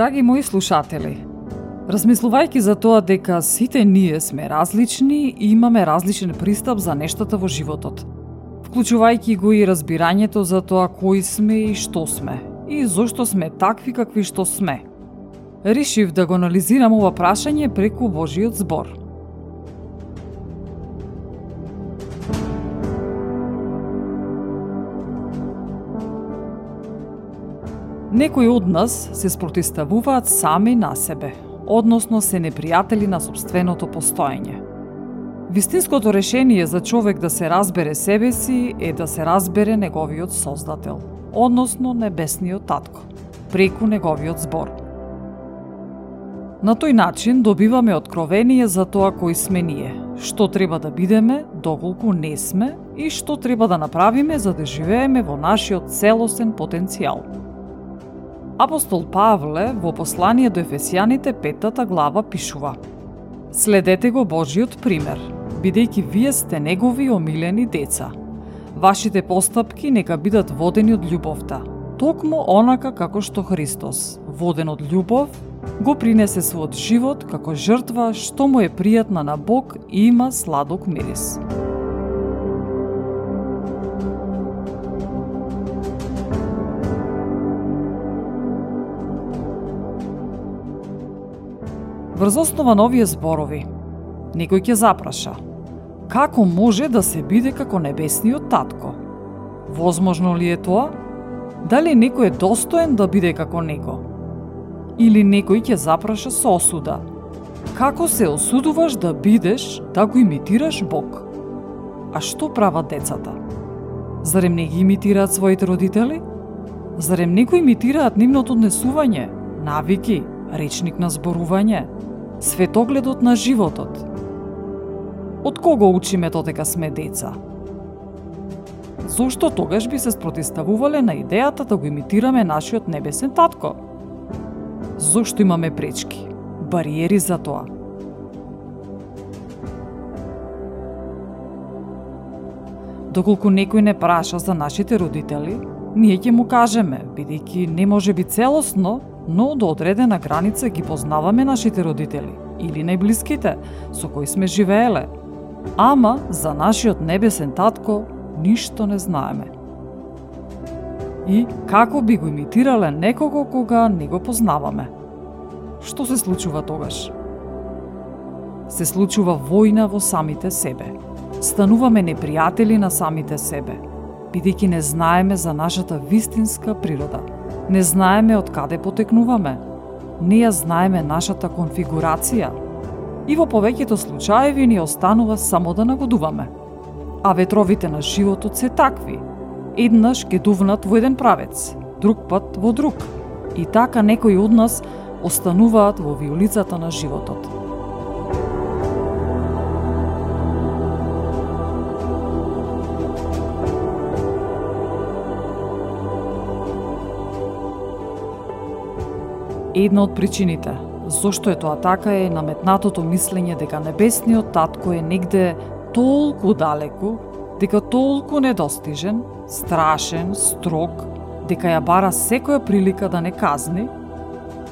Драги мои слушатели, размислувајќи за тоа дека сите ние сме различни и имаме различен пристап за нештата во животот, вклучувајќи го и разбирањето за тоа кои сме и што сме, и зошто сме такви какви што сме. Решив да го анализирам ова прашање преку Божиот збор – Некои од нас се спротиставуваат сами на себе, односно се непријатели на собственото постоење. Вистинското решение за човек да се разбере себе си е да се разбере неговиот Создател, односно Небесниот Татко, преку неговиот збор. На тој начин добиваме откровение за тоа кои сме ние, што треба да бидеме доколку не сме и што треба да направиме за да живееме во нашиот целосен потенцијал – Апостол Павле во послание до Ефесијаните петата глава пишува Следете го Божиот пример, бидејќи вие сте негови омилени деца. Вашите постапки нека бидат водени од љубовта, токму онака како што Христос, воден од љубов, го принесе својот живот како жртва што му е пријатна на Бог и има сладок мирис. Врз основа на овие зборови, некој ќе запраша, како може да се биде како небесниот татко? Возможно ли е тоа? Дали некој е достоен да биде како него? Или некој ќе запраша со осуда? Како се осудуваш да бидеш, да го имитираш Бог? А што прават децата? Зарем не ги имитираат своите родители? Зарем не го имитираат нивното однесување, навики, речник на зборување? Светогледот на животот. Од кого учиме додека сме деца? Зошто тогаш би се спротиставувале на идејата да го имитираме нашиот небесен татко? Зошто имаме пречки, бариери за тоа? Доколку некој не праша за нашите родители, ние ќе му кажеме, бидејќи не може би целосно, но до одредена граница ги познаваме нашите родители или најблиските со кои сме живееле. Ама за нашиот небесен татко ништо не знаеме. И како би го имитирале некого кога не го познаваме? Што се случува тогаш? Се случува војна во самите себе. Стануваме непријатели на самите себе, бидејќи не знаеме за нашата вистинска природа – Не знаеме од каде потекнуваме. Не ја знаеме нашата конфигурација. И во повеќето случаеви ни останува само да нагодуваме. А ветровите на животот се такви. Еднаш ке дувнат во еден правец, друг пат во друг. И така некои од нас остануваат во виолицата на животот. Една од причините зошто е тоа така е наметнатото мислење дека небесниот татко е негде толку далеку, дека толку недостижен, страшен, строг, дека ја бара секоја прилика да не казни,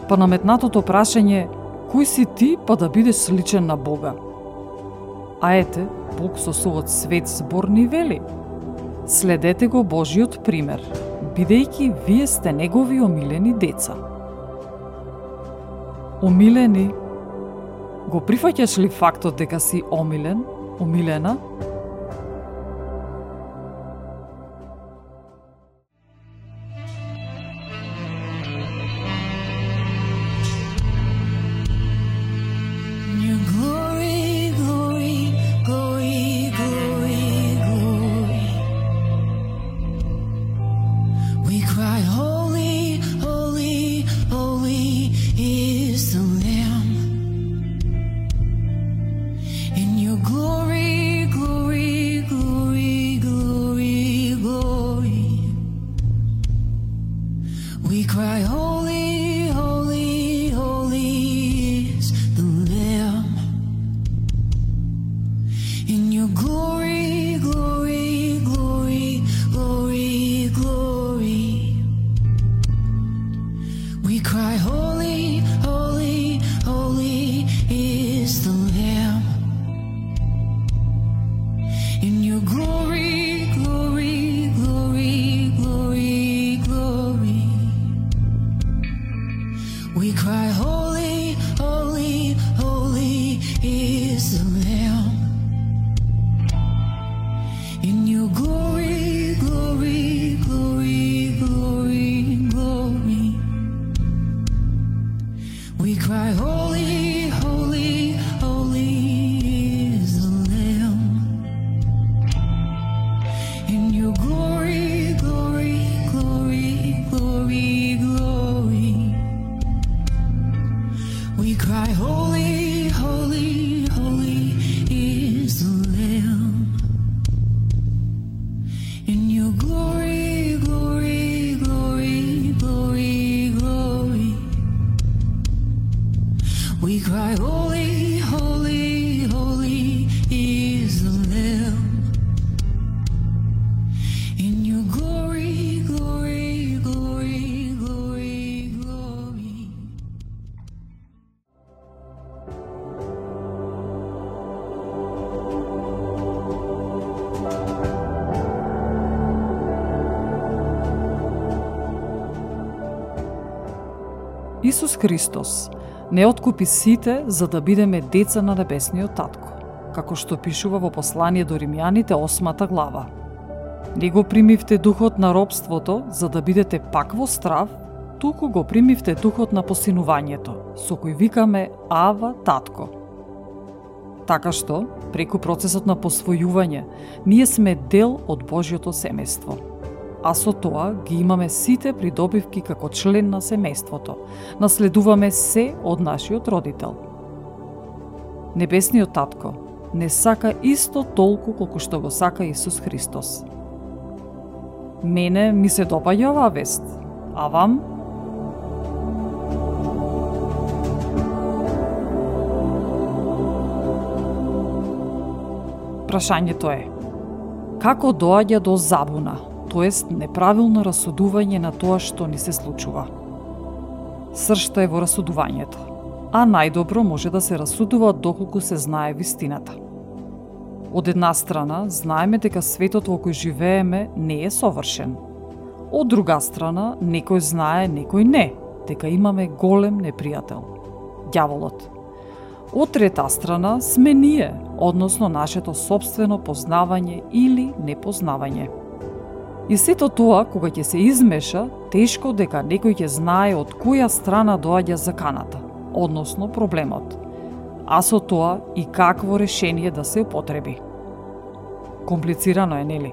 па наметнатото прашање кој си ти па да бидеш сличен на Бога? А ете, Бог со својот свет збор ни вели. Следете го Божиот пример, бидејќи вие сте негови омилени деца. Омилени, го прифаќаш ли фактот дека си омилен, омилена? Glory, Исус Христос не откупи сите за да бидеме деца на небесниот татко, како што пишува во послание до римјаните 8 глава. Не го примивте духот на робството за да бидете пак во страв, туку го примивте духот на посинувањето, со кој викаме Ава Татко. Така што, преку процесот на посвојување, ние сме дел од Божјото семејство. А со тоа ги имаме сите придобивки како член на семејството. Наследуваме се од нашиот родител. Небесниот татко не сака исто толку колку што го сака Исус Христос. Мене ми се допаѓа оваа вест, а вам? Прашањето е, како доаѓа до забуна, тоест неправилно расудување на тоа што ни се случува? Сршта е во расудувањето, а најдобро може да се расудува доколку се знае вистината. Од една страна, знаеме дека светот во кој живееме не е совршен. Од друга страна, некој знае, некој не, дека имаме голем непријател – дјаволот. Од трета страна сме ние, односно нашето собствено познавање или непознавање. И сето тоа, кога ќе се измеша, тешко дека некој ќе знае од која страна доаѓа заканата, односно проблемот, а со тоа и какво решение да се употреби. Комплицирано е, нели?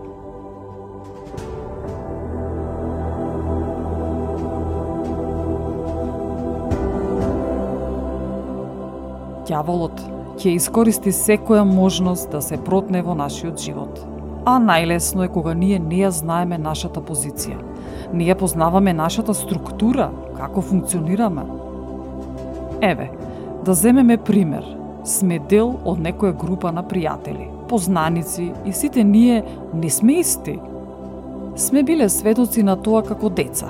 Дјаволот ќе искористи секоја можност да се протне во нашиот живот. А најлесно е кога ние не ја знаеме нашата позиција. Не ја познаваме нашата структура, како функционираме. Еве, да земеме пример. Сме дел од некоја група на пријатели, познаници и сите ние не сме исти. Сме биле сведоци на тоа како деца,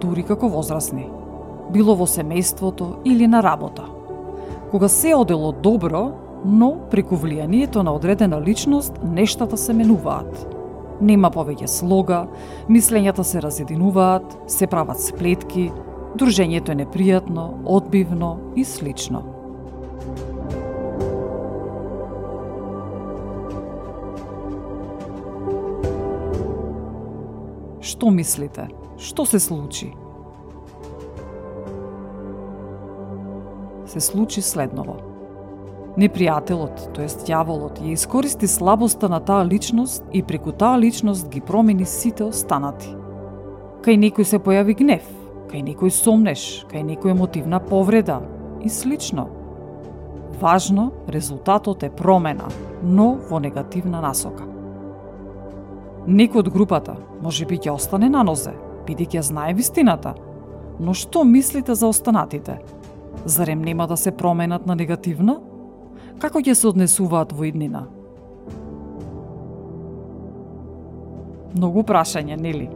дури како возрастни. Било во семејството или на работа кога се одело добро, но преку влијанието на одредена личност нештата се менуваат. Нема повеќе слога, мислењата се разединуваат, се прават сплетки, дружењето е непријатно, одбивно и слично. Што мислите? Што се случи? се случи следново. Непријателот, тоест јаволот, ја искористи слабоста на таа личност и преку таа личност ги промени сите останати. Кај некој се појави гнев, кај некој сомнеш, кај некој емотивна повреда и слично. Важно, резултатот е промена, но во негативна насока. Некој од групата може би ќе остане на нозе, бидејќи ја знае вистината, но што мислите за останатите? Зарем нема да се променат на негативно? Како ќе се однесуваат во иднина? Многу прашања, нели?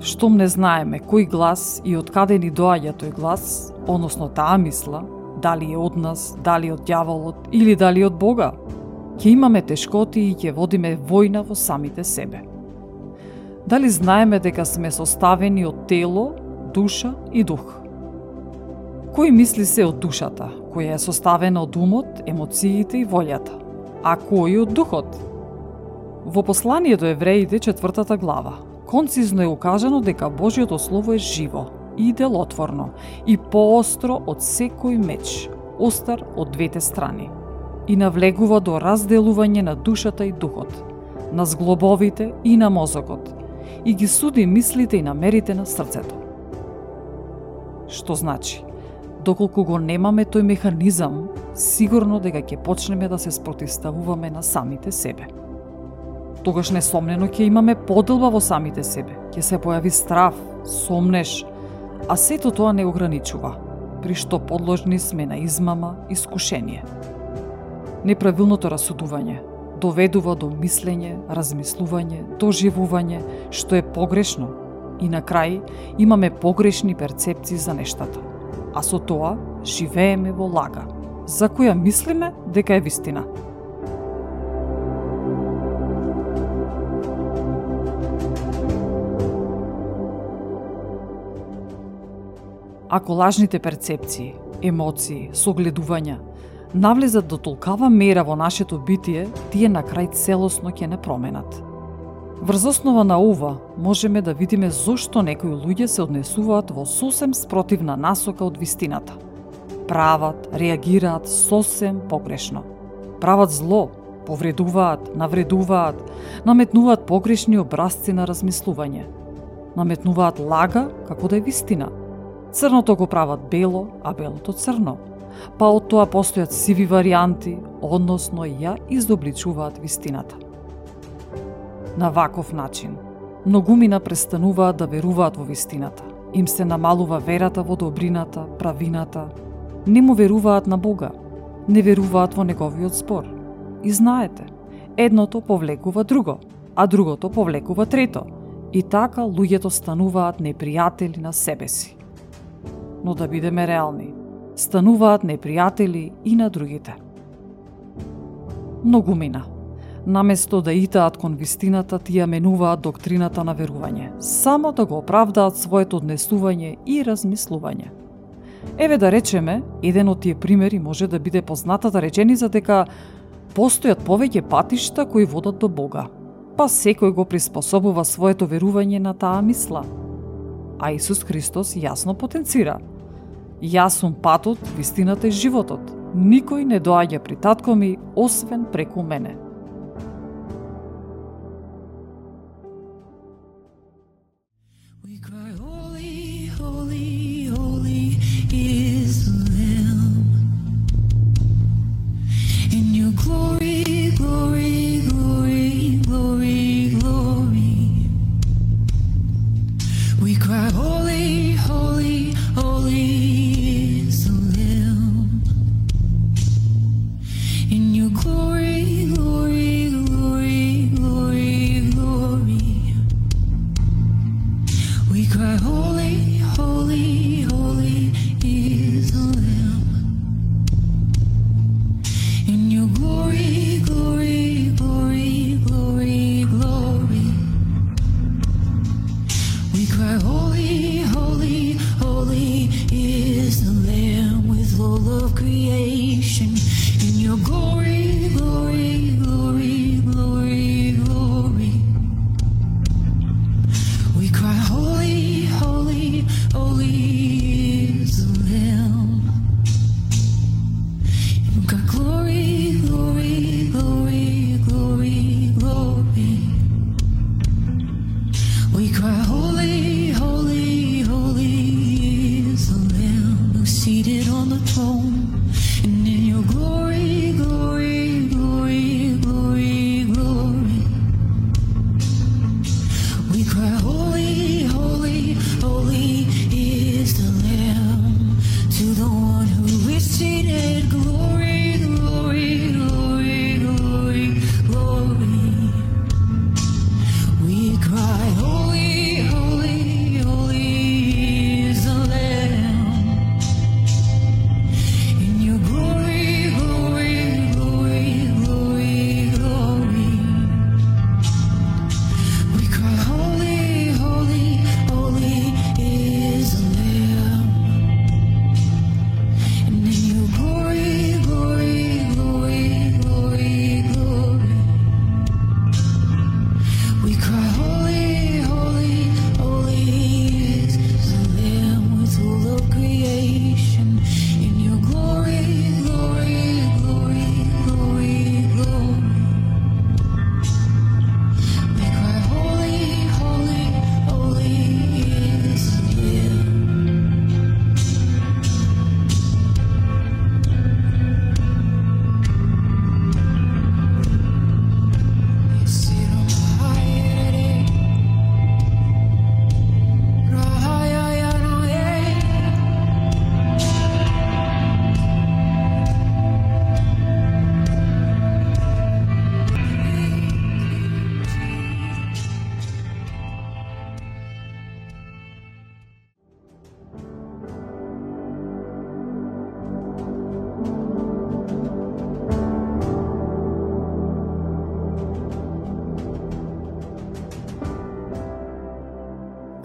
Штом не знаеме кој глас и од каде ни доаѓа тој глас, односно таа мисла, дали е од нас, дали од дјаволот или дали од Бога, ќе имаме тешкоти и ќе водиме војна во самите себе. Дали знаеме дека сме составени од тело, душа и дух? Кој мисли се од душата, која е составена од умот, емоциите и волјата, а кој од духот? Во посланието евреите четвртата глава, концизно е укажано дека Божиото Слово е живо и делотворно и поостро од секој меч, остар од двете страни и навлегува до разделување на душата и духот, на зглобовите и на мозокот, и ги суди мислите и намерите на срцето. Што значи? Доколку го немаме тој механизам, сигурно дека ќе почнеме да се спротивставуваме на самите себе тогаш несомнено ќе имаме поделба во самите себе. Ќе се појави страв, сомнеш, а сето тоа не ограничува, при што подложни сме на измама, искушение. Неправилното расудување доведува до мислење, размислување, доживување, што е погрешно, и на крај имаме погрешни перцепции за нештата. А со тоа живееме во лага, за која мислиме дека е вистина. Ако лажните перцепции, емоции, согледувања навлезат до толкава мера во нашето битие, тие на крај целосно ќе не променат. Врз основа на ова, можеме да видиме зошто некои луѓе се однесуваат во сосем спротивна насока од вистината. Прават, реагираат сосем погрешно. Прават зло, повредуваат, навредуваат, наметнуваат погрешни образци на размислување. Наметнуваат лага како да е вистина – Црното го прават бело, а белото црно. Па од тоа постојат сиви варианти, односно ја изобличуваат вистината. На ваков начин, многумина престануваат да веруваат во вистината. Им се намалува верата во добрината, правината. Не му веруваат на Бога. Не веруваат во неговиот збор. И знаете, едното повлекува друго, а другото повлекува трето. И така луѓето стануваат непријатели на себе си но да бидеме реални. Стануваат непријатели и на другите. Многу мина. Наместо да итаат кон вистината, тие менуваат доктрината на верување, само да го оправдаат своето однесување и размислување. Еве да речеме, еден од тие примери може да биде познатата да реченица дека постојат повеќе патишта кои водат до Бога, па секој го приспособува своето верување на таа мисла. А Исус Христос јасно потенцира – Јас сум патот, вистината и животот. Никој не доаѓа при татко ми, освен преку мене. Close.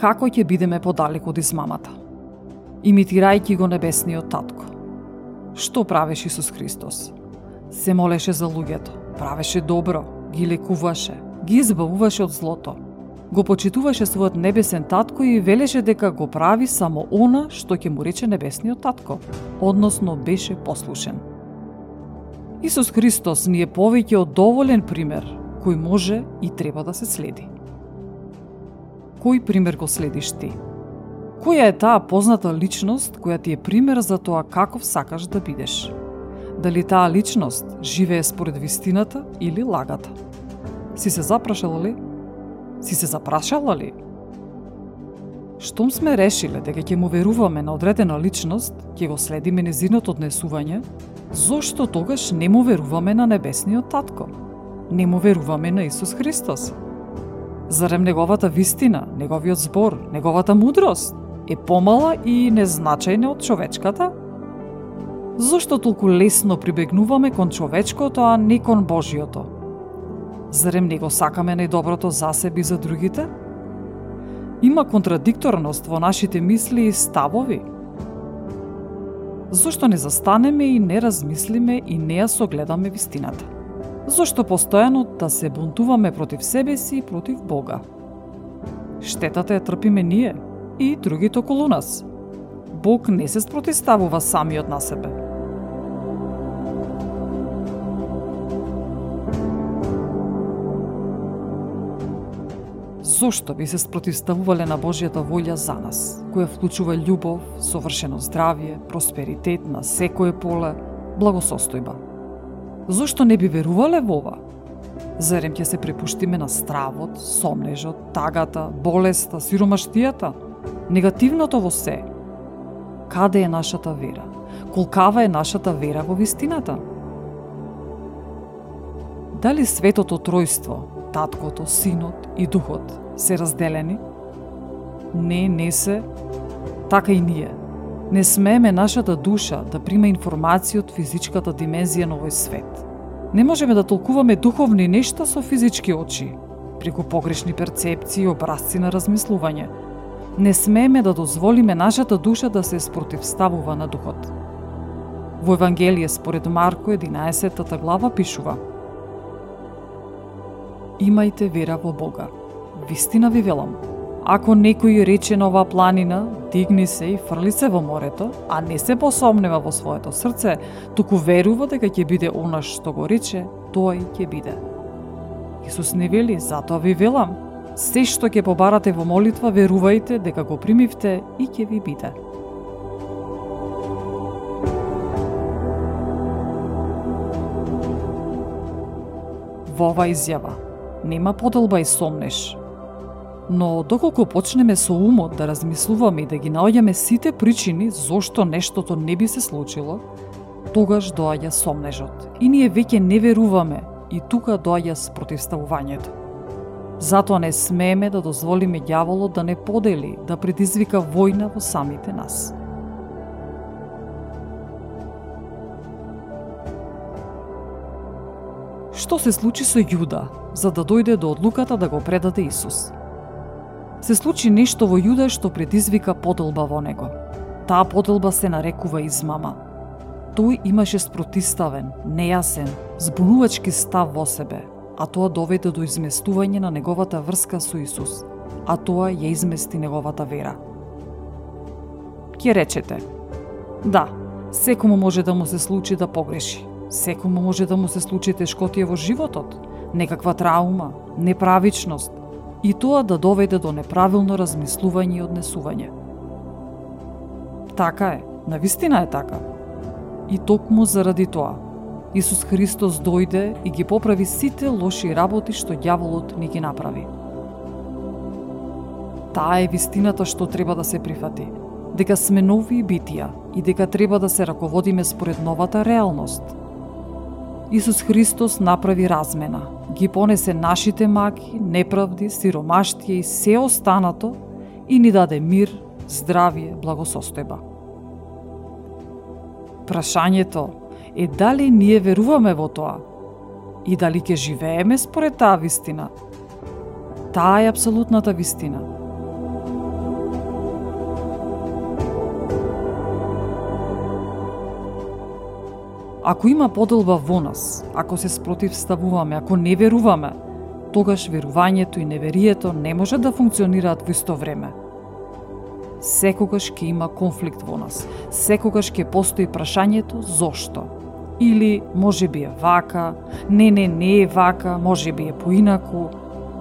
Како ќе бидеме подалеку од измамата, имитирајќи го небесниот татко. Што правеше Исус Христос? Се молеше за луѓето, правеше добро, ги лекуваше, ги избавуваше од злото. Го почитуваше својот небесен татко и велеше дека го прави само она што ќе му рече небесниот татко, односно беше послушен. Исус Христос ни е повеќе од доволен пример кој може и треба да се следи. Кој пример го следиш ти? Која е таа позната личност која ти е пример за тоа каков сакаш да бидеш? Дали таа личност живее според вистината или лагата? Си се запрашала ли? Си се запрашала ли? Штом сме решиле дека ќе му веруваме на одредена личност, ќе го следиме незиното однесување, зошто тогаш не му веруваме на небесниот татко? Не му веруваме на Исус Христос? Зарем неговата вистина, неговиот збор, неговата мудрост е помала и незначајна од човечката? Зошто толку лесно прибегнуваме кон човечкото, а не кон Божиото? Зарем не го сакаме најдоброто за себе и за другите? Има контрадикторност во нашите мисли и ставови. Зошто не застанеме и не размислиме и не ја согледаме вистината? Зошто постојано да се бунтуваме против себе си и против Бога? Штетата ја трпиме ние и другите околу нас. Бог не се спротиставува самиот на себе. Зошто би се спротивставувале на Божјата волја за нас, која вклучува љубов, совршено здравје, просперитет на секое поле, благосостојба? Зошто не би верувале во ова? Зарем ќе се препуштиме на стравот, сомнежот, тагата, болеста, сиромаштијата, негативното во се? Каде е нашата вера? Колкава е нашата вера во вистината? Дали светото тројство, таткото, синот и духот се разделени? Не, не се. Така и ние. Не смееме нашата душа да прима информација од физичката димензија на овој свет. Не можеме да толкуваме духовни нешта со физички очи, преку погрешни перцепции и образци на размислување. Не смееме да дозволиме нашата душа да се спротивставува на духот. Во Евангелие според Марко 11 глава пишува – имајте вера во Бога. Вистина ви велам, ако некој рече на оваа планина, дигни се и фрли се во морето, а не се посомнева во своето срце, туку верува дека ќе биде она што го рече, тоа и ќе биде. Исус не вели, затоа ви велам, се што ќе побарате во молитва, верувајте дека го примивте и ќе ви биде. Во ова изјава нема поделба и сомнеш. Но доколку почнеме со умот да размислуваме и да ги наоѓаме сите причини зошто нештото не би се случило, тогаш доаѓа сомнежот. И ние веќе не веруваме и тука доаѓа спротивставувањето. Затоа не смееме да дозволиме ѓаволот да не подели, да предизвика војна во самите нас. Што се случи со Јуда, за да дојде до одлуката да го предаде Исус? Се случи нешто во Јуда што предизвика поделба во него. Таа поделба се нарекува измама. Тој имаше спротиставен, нејасен, збунувачки став во себе, а тоа доведе до изместување на неговата врска со Исус, а тоа ја измести неговата вера. Ке речете, да, секому може да му се случи да погреши, Секому може да му се случи тешкотија во животот, некаква траума, неправичност, и тоа да доведе до неправилно размислување и однесување. Така е, навистина е така. И токму заради тоа, Исус Христос дојде и ги поправи сите лоши работи што ѓаволот ни ги направи. Таа е вистината што треба да се прифати, дека сме нови битија и дека треба да се раководиме според новата реалност – Исус Христос направи размена, ги понесе нашите маки, неправди, сиромаштија и се останато и ни даде мир, здравје, благосостојба. Прашањето е дали ние веруваме во тоа и дали ќе живееме според таа вистина. Таа е апсолутната вистина. Ако има поделба во нас, ако се спротивставуваме, ако не веруваме, тогаш верувањето и неверието не може да функционираат во исто време. Секогаш ќе има конфликт во нас. Секогаш ќе постои прашањето зошто. Или може би е вака, не, не, не е вака, може би е поинаку,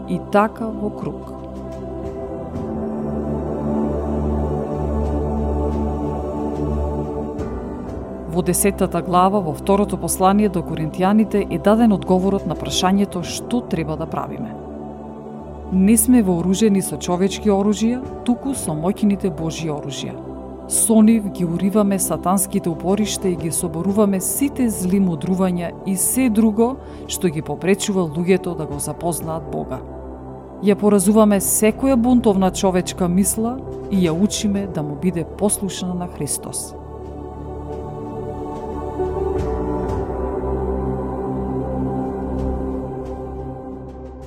и така во круг. Во десетата глава, во второто послание до коринтијаните е даден одговорот на прашањето што треба да правиме. Не сме вооружени со човечки оружја, туку со моќните Божји оружја. Со нив ги уриваме сатанските упоришта и ги соборуваме сите зли мудрувања и се друго што ги попречува луѓето да го запознаат Бога. Ја поразуваме секоја бунтовна човечка мисла и ја учиме да му биде послушна на Христос.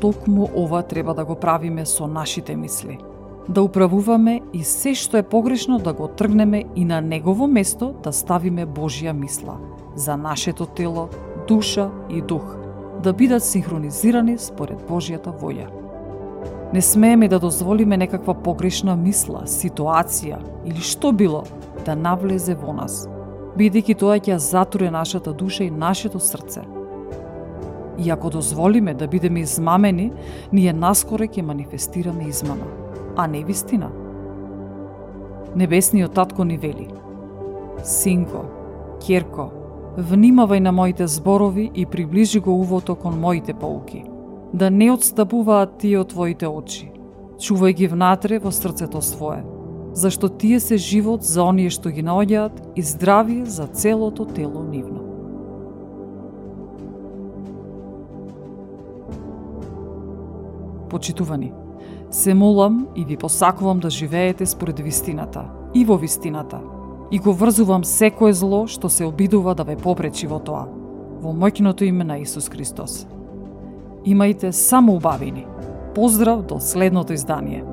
Токму ова треба да го правиме со нашите мисли. Да управуваме и се што е погрешно да го тргнеме и на негово место да ставиме Божја мисла за нашето тело, душа и дух, да бидат синхронизирани според Божјата воља. Не смееме да дозволиме некаква погрешна мисла, ситуација или што било да навлезе во нас, бидејќи тоа ќе затуре нашата душа и нашето срце – И ако дозволиме да бидеме измамени, ние наскоро ќе манифестираме измама, а не вистина. Небесниот татко ни вели: Синко, керко, внимавај на моите зборови и приближи го увото кон моите полки, да не отстапуваат тие од твоите очи. Чувај ги внатре во срцето свое, зашто тие се живот за оние што ги наоѓаат и здравие за целото тело нивно. Почитувани, се молам и ви посакувам да живеете според вистината и во вистината, и го врзувам секое зло што се обидува да ве попречи во тоа, во моќното име на Исус Христос. Имајте само убавини. Поздрав до следното издание.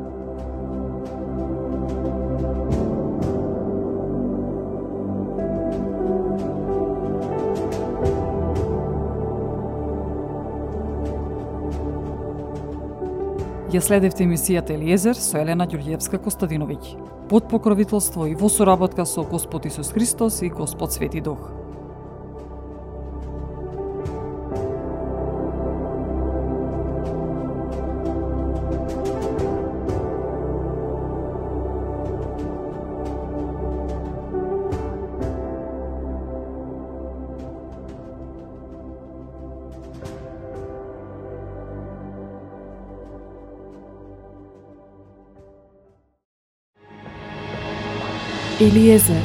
Ја следевте емисијата Елиезер со Елена Ѓурѓевска Костадиновиќ, под покровителство и во соработка со Господ Исус Христос и Господ Свети Дух. Елиезер,